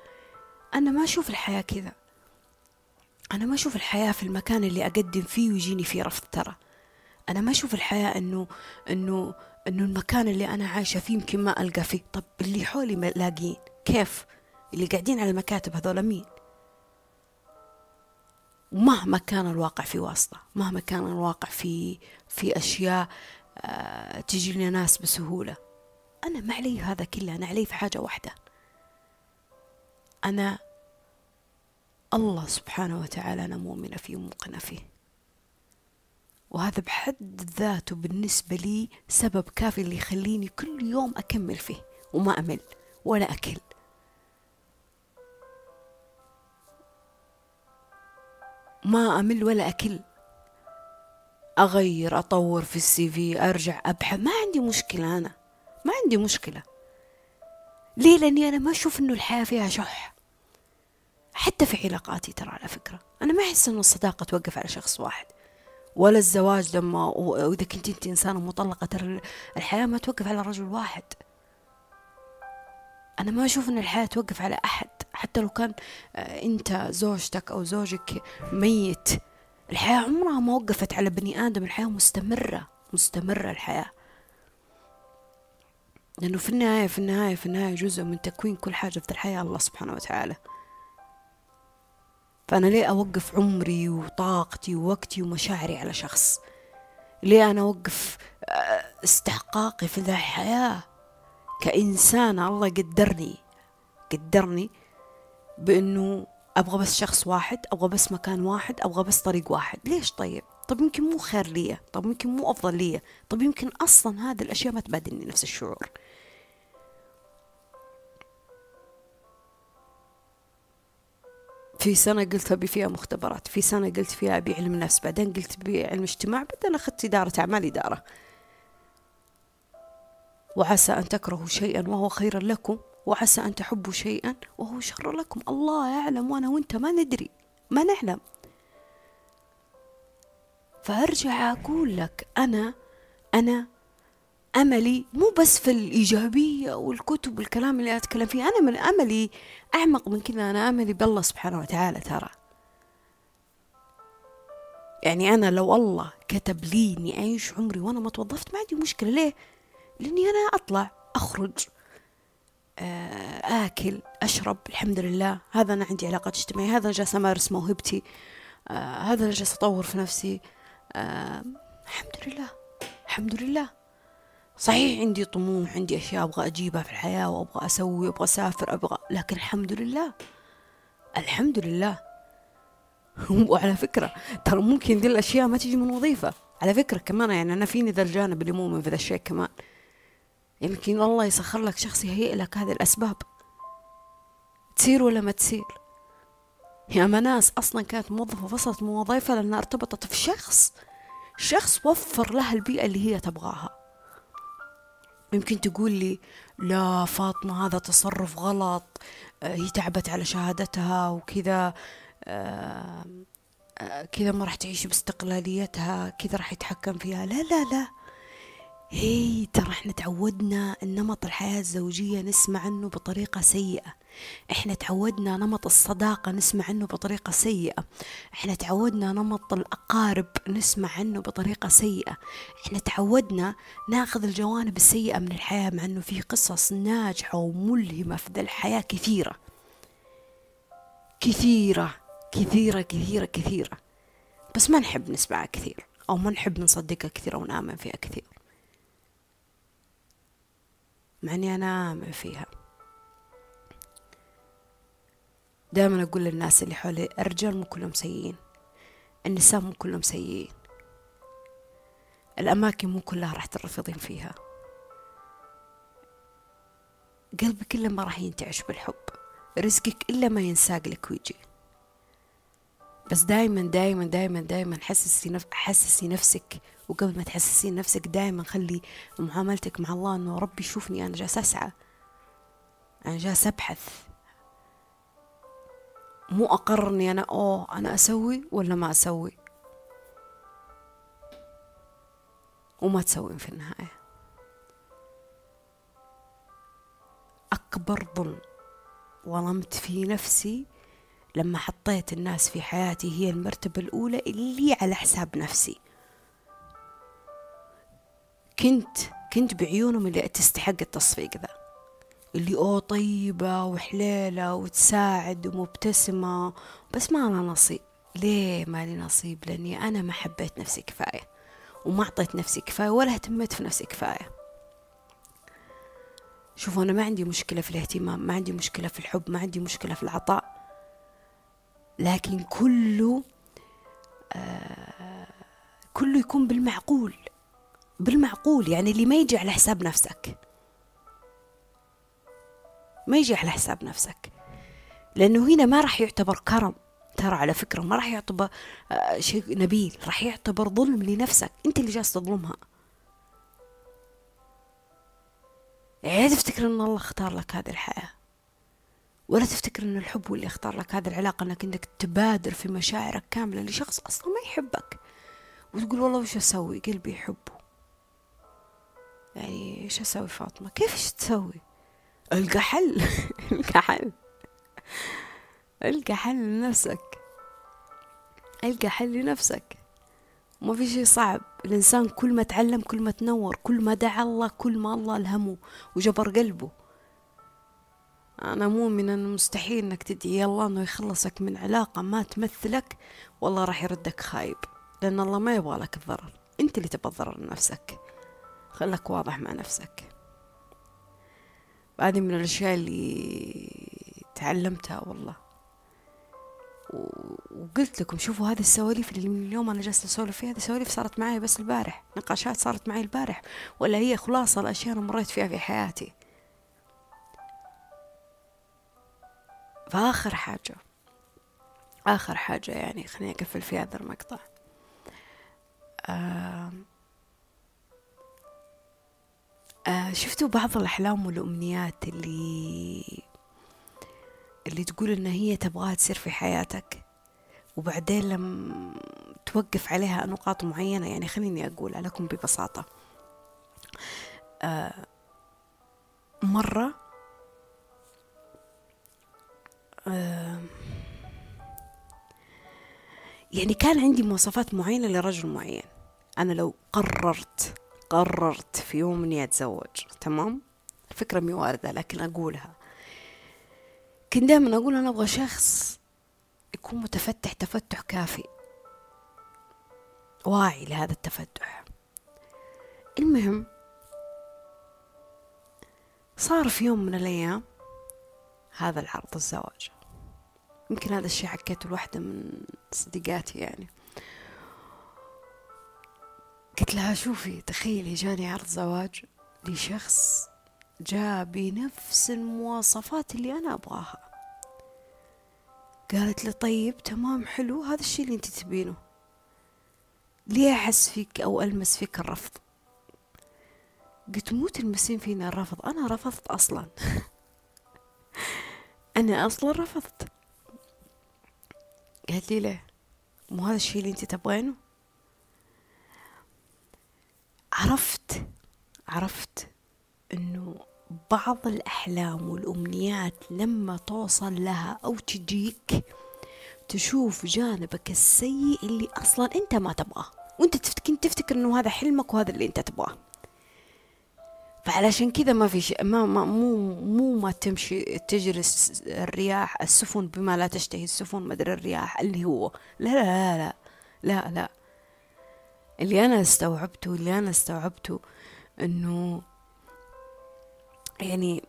أنا ما أشوف الحياة كذا. أنا ما أشوف الحياة في المكان اللي أقدم فيه ويجيني فيه رفض ترى. أنا ما أشوف الحياة إنه إنه إنه المكان اللي أنا عايشة فيه يمكن ما ألقى فيه. طب اللي حولي لاقين كيف؟ اللي قاعدين على المكاتب هذول مين؟ مهما كان الواقع في واسطة مهما كان الواقع في في أشياء آه تجي لنا ناس بسهولة. أنا ما علي هذا كله أنا علي في حاجة واحدة. أنا الله سبحانه وتعالى أنا مؤمنة فيه وموقنة فيه. وهذا بحد ذاته بالنسبة لي سبب كافي اللي يخليني كل يوم أكمل فيه وما أمل ولا أكل. ما أمل ولا أكل. أغير أطور في السي في أرجع أبحث. ما عندي مشكلة أنا. ما عندي مشكلة. ليه؟ لأني أنا ما أشوف إنه الحياة فيها شح. حتى في علاقاتي ترى على فكرة. أنا ما أحس إنه الصداقة توقف على شخص واحد. ولا الزواج لما وإذا كنت أنت إنسانة مطلقة ترى الحياة ما توقف على رجل واحد. أنا ما أشوف إن الحياة توقف على أحد. حتى لو كان آه، أنت زوجتك أو زوجك ميت الحياة عمرها ما وقفت على بني آدم. الحياة مستمرة مستمرة الحياة. لأنه في النهاية في النهاية في النهاية جزء من تكوين كل حاجة في الحياة الله سبحانه وتعالى. فأنا ليه أوقف عمري وطاقتي ووقتي ومشاعري على شخص؟ ليه أنا أوقف آه، استحقاقي في ذا الحياة؟ كإنسانة الله قدرني قدرني بأنه أبغى بس شخص واحد أبغى بس مكان واحد أبغى بس طريق واحد. ليش طيب؟ طب يمكن مو خير لي طب يمكن مو أفضل لي طب يمكن أصلا هذه الأشياء ما تبادلني نفس الشعور. في سنة قلت أبي فيها مختبرات في سنة قلت فيها أبي علم نفس بعدين قلت أبي علم اجتماع بعدين أخذت إدارة أعمال إدارة. وعسى أن تكرهوا شيئا وهو خير لكم وعسى أن تحبوا شيئا وهو شر لكم. الله يعلم وأنا وأنت ما ندري ما نعلم. فأرجع أقول لك أنا أنا أملي مو بس في الإيجابية والكتب والكلام اللي أتكلم فيه أنا من أملي أعمق من كذا أنا أملي بالله سبحانه وتعالى ترى. يعني أنا لو الله كتب لي إني أعيش عمري وأنا ما توظفت ما عندي مشكلة. ليه؟ لأني أنا أطلع أخرج آه، آكل أشرب الحمد لله. هذا أنا عندي علاقات اجتماعية هذا جالس أمارس موهبتي آه، هذا أنا جالس أطور في نفسي. الحمد لله. الحمد لله. صحيح عندي طموح عندي أشياء أبغى أجيبها في الحياة وأبغى أسوي أبغى أسافر أبغى لكن الحمد لله. الحمد لله. وعلى فكرة ترى ممكن دي الأشياء ما تجي من وظيفة. على فكرة كمان يعني أنا فيني ذا الجانب اللي مؤمن في ذا الشيء كمان. يمكن الله يسخر لك شخص يهيئ لك هذه الأسباب. تصير ولا ما تصير؟ يا ناس أصلا كانت موظفة وصلت من وظيفة لأنها ارتبطت في شخص شخص وفر لها البيئة اللي هي تبغاها. يمكن تقول لي لا فاطمة هذا تصرف غلط آه، هي تعبت على شهادتها وكذا آه، آه، كذا ما راح تعيش باستقلاليتها كذا راح يتحكم فيها. لا لا لا. هي ترى إحنا تعودنا نمط الحياة الزوجية نسمع عنه بطريقة سيئة. إحنا تعودنا نمط الصداقة نسمع عنه بطريقة سيئة. إحنا تعودنا نمط الأقارب نسمع عنه بطريقة سيئة. إحنا تعودنا ناخذ الجوانب السيئة من الحياة مع إنه في قصص ناجحة وملهمة في ذا الحياة كثيرة. كثيرة كثيرة كثيرة كثيرة. بس ما نحب نسمعها كثير أو ما نحب نصدقها كثير أو نآمن فيها كثير. مع إني أنا آمن فيها. دائما أقول للناس اللي حولي الرجال مو كلهم سيئين النساء مو كلهم سيئين. الأماكن مو كلها راح ترفضين فيها. قلبك إلا ما راح ينتعش بالحب. رزقك إلا ما ينساق لك ويجي. بس دايما دايما دايما دايما حسسي نف... حسسي نفسك. وقبل ما تحسسين نفسك دائما خلي معاملتك مع الله إنه ربي شوفني أنا جالس أسعى. أنا جالس أبحث. مو اقرر اني أنا أوه أنا أسوي ولا ما أسوي؟ وما تسوين في النهاية. أكبر ظلم ظلمت في نفسي لما حطيت الناس في حياتي هي المرتبة الأولى اللي على حساب نفسي. كنت كنت بعيونهم اللي تستحق التصفيق ذا. اللي أوه طيبة وحليلة وتساعد ومبتسمة. بس ما أنا نصيب. ليه ما لي نصيب؟ لأني أنا ما حبيت نفسي كفاية. وما أعطيت نفسي كفاية ولا اهتميت في نفسي كفاية. شوفوا أنا ما عندي مشكلة في الاهتمام ما عندي مشكلة في الحب ما عندي مشكلة في العطاء. لكن كله آه كله يكون بالمعقول. بالمعقول يعني اللي ما يجي على حساب نفسك. ما يجي على حساب نفسك. لأنه هنا ما راح يعتبر كرم. ترى على فكرة ما راح يعتبر آه، شيء نبيل. راح يعتبر ظلم لنفسك. أنت اللي جالس تظلمها. يعني تفتكر أن الله اختار لك هذه الحياة. ولا تفتكر أن الحب هو اللي اختار لك هذه العلاقة أنك أنك تبادر في مشاعرك كاملة لشخص أصلا ما يحبك. وتقول والله وش أسوي؟ قلبي يحبه. يعني إيش أسوي فاطمة؟ كيف إيش تسوي؟ القى حل القى حل القى حل لنفسك. القى حل لنفسك. ما في شيء صعب. الإنسان كل ما تعلم كل ما تنور كل ما دعا الله كل ما الله ألهمه وجبر قلبه. أنا مؤمن أنه مستحيل أنك تدعي الله أنه يخلصك من علاقة ما تمثلك. والله راح يردك خايب. لأن الله ما يبغى لك الضرر. أنت اللي تبغى الضرر لنفسك. خلك واضح مع نفسك. هذه من الأشياء اللي تعلمتها والله. وقلت لكم شوفوا هذه السواليف اللي من اليوم أنا جالسة أسولف فيها هذه سواليف صارت معي بس البارح نقاشات صارت معي البارح ولا هي خلاصة الأشياء أنا مريت فيها في حياتي. فآخر حاجة آخر حاجة يعني خليني أقفل في هذا المقطع. آه آه شفتوا بعض الأحلام والأمنيات اللي اللي تقول إن هي تبغاها تصير في حياتك؟ وبعدين لم توقف عليها نقاط معينة يعني خليني أقول لكم ببساطة. آه مرة آه يعني كان عندي مواصفات معينة لرجل معين. أنا لو قررت قررت في يوم إني أتزوج تمام؟ الفكرة مي واردة لكن أقولها. كنت دائما أقول أنا أبغى شخص يكون متفتح تفتح كافي. واعي لهذا التفتح. المهم صار في يوم من الأيام هذا العرض الزواج. يمكن هذا الشيء حكيته لواحدة من صديقاتي يعني. قلت لها شوفي تخيلي جاني عرض زواج لشخص جاء بنفس المواصفات اللي أنا أبغاها. قالت لي طيب تمام حلو هذا الشيء اللي أنت تبينه. ليه أحس فيك أو ألمس فيك الرفض؟ قلت مو تلمسين فينا الرفض أنا رفضت أصلا. أنا أصلا رفضت. قالت لي ليه؟ مو هذا الشيء اللي أنت تبغينه؟ عرفت عرفت إنه بعض الأحلام والأمنيات لما توصل لها أو تجيك تشوف جانبك السيء اللي أصلا أنت ما تبغاه وأنت تفتكر تفتكر إنه هذا حلمك وهذا اللي أنت تبغاه فعلشان كذا ما في شيء ما, ما مو مو ما تمشي تجري الرياح السفن بما لا تشتهي السفن مدري الرياح اللي هو لا لا لا لا لا, لا. اللي أنا استوعبته اللي أنا استوعبته إنه يعني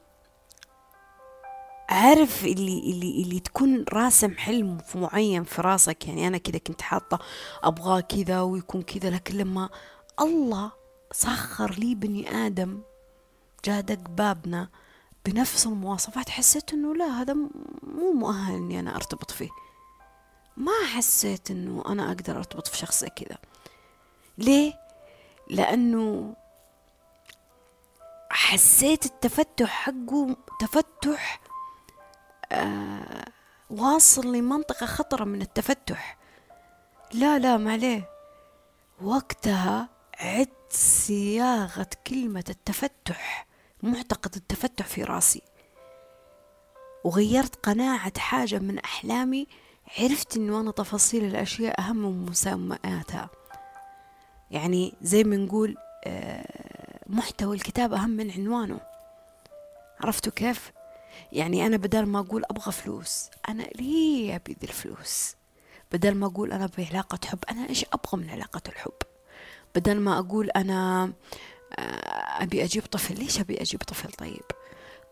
عارف اللي اللي اللي تكون راسم حلم في معين في راسك. يعني أنا كذا كنت حاطة أبغاه كذا ويكون كذا لكن لما الله سخر لي بني آدم جاء دق بابنا بنفس المواصفات حسيت إنه لا هذا مو مؤهل إني أنا أرتبط فيه. ما حسيت إنه أنا أقدر أرتبط في شخص كذا. ليه؟ لأنه حسيت التفتح حقه تفتح آه واصل لمنطقة خطرة من التفتح. لا لا ما عليه وقتها عدت صياغة كلمة التفتح معتقد التفتح في راسي. وغيرت قناعة حاجة من أحلامي عرفت إنه أنا تفاصيل الأشياء أهم من مسمياتها. يعني زي ما نقول آه محتوى. الكتاب أهم من عنوانه. عرفتوا كيف؟ يعني أنا بدل ما أقول أبغى فلوس أنا ليه أبي ذي الفلوس. بدل ما أقول أنا أبي علاقة حب أنا إيش أبغى من علاقة الحب؟ بدل ما أقول أنا آه، أبي أجيب طفل ليش أبي أجيب طفل طيب؟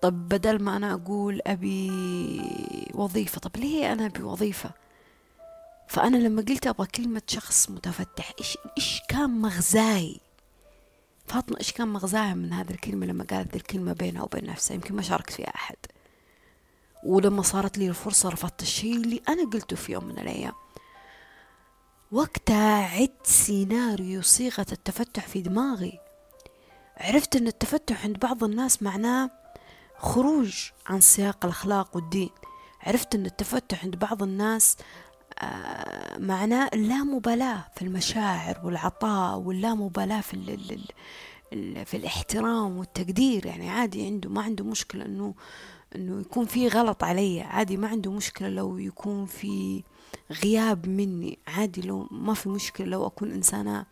طب بدل ما أنا أقول أبي وظيفة طب ليه أنا أبي وظيفة؟ فأنا لما قلت أبغى كلمة شخص متفتح إيش إيش كان مغزاي؟ فاطمة إيش كان مغزاها من هذه الكلمة لما قالت الكلمة بينها وبين نفسها؟ يمكن ما شاركت فيها أحد. ولما صارت لي الفرصة رفضت الشيء اللي أنا قلته في يوم من الأيام. وقتها عدت سيناريو صيغة التفتح في دماغي. عرفت أن التفتح عند بعض الناس معناه خروج عن سياق الأخلاق والدين. عرفت أن التفتح عند بعض الناس معناه اللامبالاة في المشاعر والعطاء واللامبالاة في ال ال ال في الاحترام والتقدير. يعني عادي عنده ما عنده مشكلة إنه إنه يكون في غلط علي. عادي ما عنده مشكلة لو يكون في غياب مني. عادي لو ما في مشكلة لو أكون إنسانة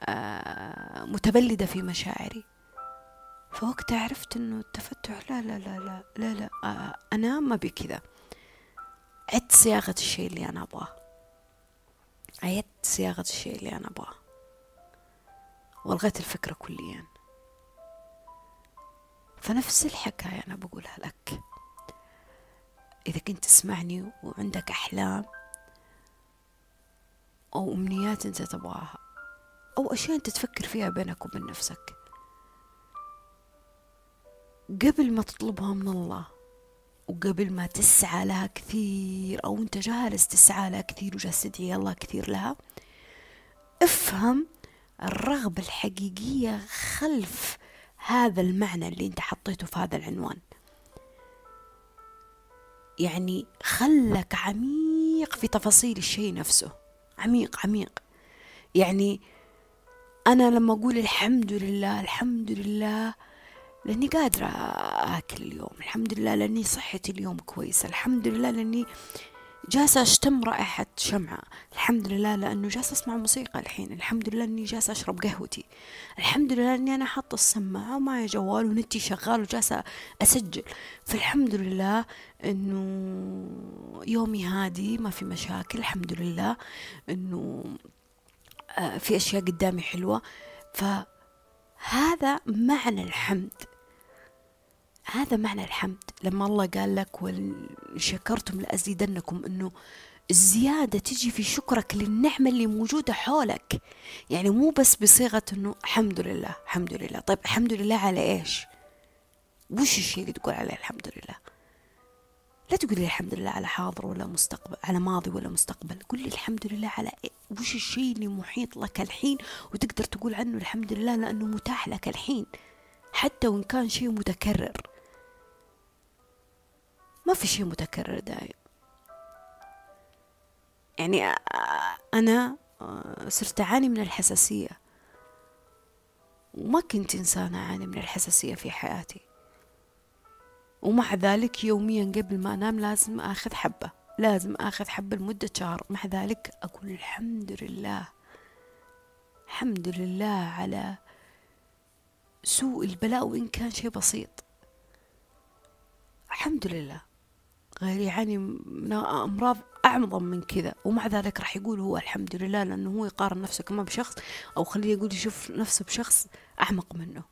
آه، متبلدة في مشاعري. فوقتها عرفت إنه التفتح لا لا لا لا لا, لا آه، أنا ما بكذا عدت صياغة الشيء اللي أنا أبغاه. عدت صياغة الشيء اللي أنا أبغاه. والغيت الفكرة كليا. فنفس الحكاية أنا بقولها لك. إذا كنت تسمعني وعندك أحلام أو أمنيات أنت تبغاها أو أشياء أنت تفكر فيها بينك وبين نفسك قبل ما تطلبها من الله وقبل ما تسعى لها كثير أو أنت جالس تسعى لها كثير وجالس تدعي الله كثير لها افهم الرغبة الحقيقية خلف هذا المعنى اللي أنت حطيته في هذا العنوان. يعني خلك عميق في تفاصيل الشيء نفسه. عميق عميق. يعني أنا لما أقول الحمد لله الحمد لله لأني قادرة أكل اليوم. الحمد لله لأني صحتي اليوم كويسة الحمد لله لأني جالسة أشتم رائحة شمعة. الحمد لله لأنه جالسة أسمع موسيقى الحين. الحمد لله إني جالسة أشرب قهوتي. الحمد لله إني أنا حاطة السماعة ومعي جوال ونتي شغال وجالسة أسجل. فالحمد لله إنه يومي هادي ما في مشاكل. الحمد لله إنه آه، في أشياء قدامي حلوة. فهذا معنى الحمد. هذا معنى الحمد. لما الله قال لك وشكرتم لأزيدنكم أنه الزيادة تجي في شكرك للنعمة اللي موجودة حولك. يعني مو بس بصيغة أنه الحمد لله الحمد لله. طيب الحمد لله على إيش؟ وش الشيء اللي تقول عليه الحمد لله؟ لا تقولي الحمد لله على حاضر ولا مستقبل على ماضي ولا مستقبل. قولي الحمد لله على إيه؟ وش الشيء اللي محيط لك الحين؟ وتقدر تقول عنه الحمد لله لأنه متاح لك الحين حتى وإن كان شيء متكرر. ما في شيء متكرر دايم. يعني أنا صرت أعاني من الحساسية. وما كنت إنسانة أعاني من الحساسية في حياتي. ومع ذلك يوميا قبل ما أنام لازم أخذ حبة. لازم أخذ حبة لمدة شهر. مع ذلك أقول الحمد لله. الحمد لله على سوء البلاء وإن كان شيء بسيط. الحمد لله. غير يعاني من أمراض أعظم من كذا. ومع ذلك راح يقول هو الحمد لله لأنه هو يقارن نفسه كمان بشخص أو خليه يقول يشوف نفسه بشخص أعمق منه.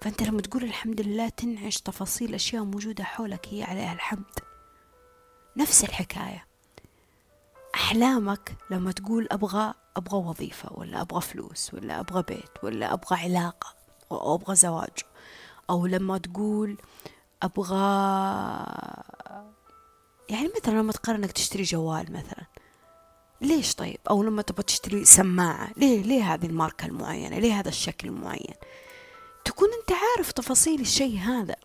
فأنت لما تقول الحمد لله تنعش تفاصيل أشياء موجودة حولك هي عليها الحمد. نفس الحكاية. أحلامك لما تقول أبغى أبغى وظيفة ولا أبغى فلوس ولا أبغى بيت ولا أبغى علاقة أو أبغى زواج أو لما تقول أبغى يعني مثلا لما تقرر إنك تشتري جوال مثلا ليش طيب؟ أو لما تبغى تشتري سماعة ليه ليه هذه الماركة المعينة؟ ليه هذا الشكل المعين؟ تكون أنت عارف تفاصيل الشيء هذا.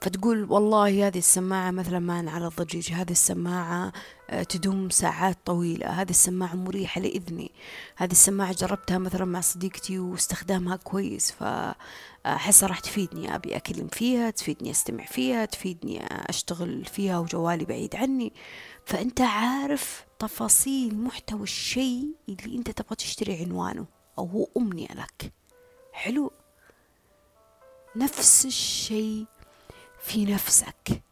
فتقول والله هذه السماعة مثلا ما على الضجيج هذه السماعة آه، تدوم ساعات طويلة هذه السماعة مريحة لإذني هذه السماعة جربتها مثلا مع صديقتي واستخدامها كويس فأحسها راح تفيدني أبي أكلم فيها تفيدني أستمع فيها تفيدني أشتغل فيها وجوالي بعيد عني. فأنت عارف تفاصيل محتوى الشيء اللي أنت تبغى تشتري عنوانه أو هو أمنية لك. حلو؟ نفس الشيء في نفسك.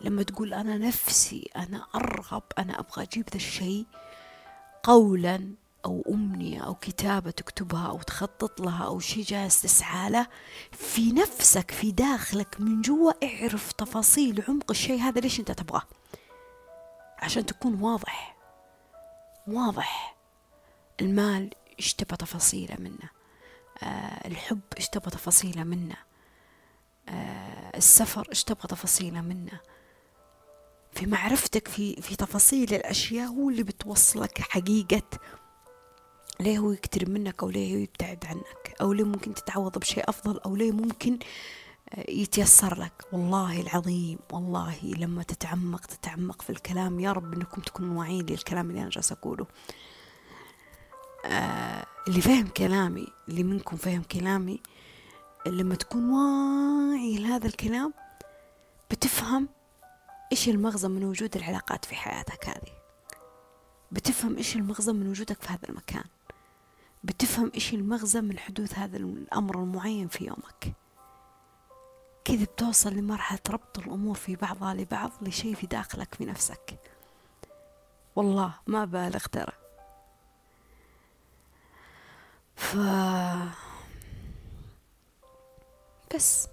لما تقول أنا نفسي أنا أرغب أنا أبغى أجيب ذا الشيء قولا أو أمنية أو كتابة تكتبها أو تخطط لها أو شيء جالس تسعى له في نفسك في داخلك من جوا اعرف تفاصيل عمق الشيء هذا ليش أنت تبغاه. عشان تكون واضح واضح المال إيش تبغى تفاصيله منه آه الحب إيش تبغى تفاصيله منه آه السفر إيش تبغى تفاصيله منه. في معرفتك في في تفاصيل الأشياء هو اللي بتوصلك حقيقة ليه هو يقترب منك أو ليه هو يبتعد عنك أو ليه ممكن تتعوض بشيء أفضل أو ليه ممكن آه، يتيسر لك. والله العظيم والله لما تتعمق تتعمق في الكلام يا رب إنكم تكونوا واعيين للكلام اللي أنا جالسة أقوله. آه اللي فاهم كلامي اللي منكم فاهم كلامي لما تكون واعي لهذا الكلام بتفهم إيش المغزى من وجود العلاقات في حياتك هذه. بتفهم إيش المغزى من وجودك في هذا المكان. بتفهم إيش المغزى من حدوث هذا الأمر المعين في يومك. كذا بتوصل لمرحلة ربط الأمور في بعضها لبعض لشيء في داخلك في نفسك. والله ما بالغ ترى. ف بس.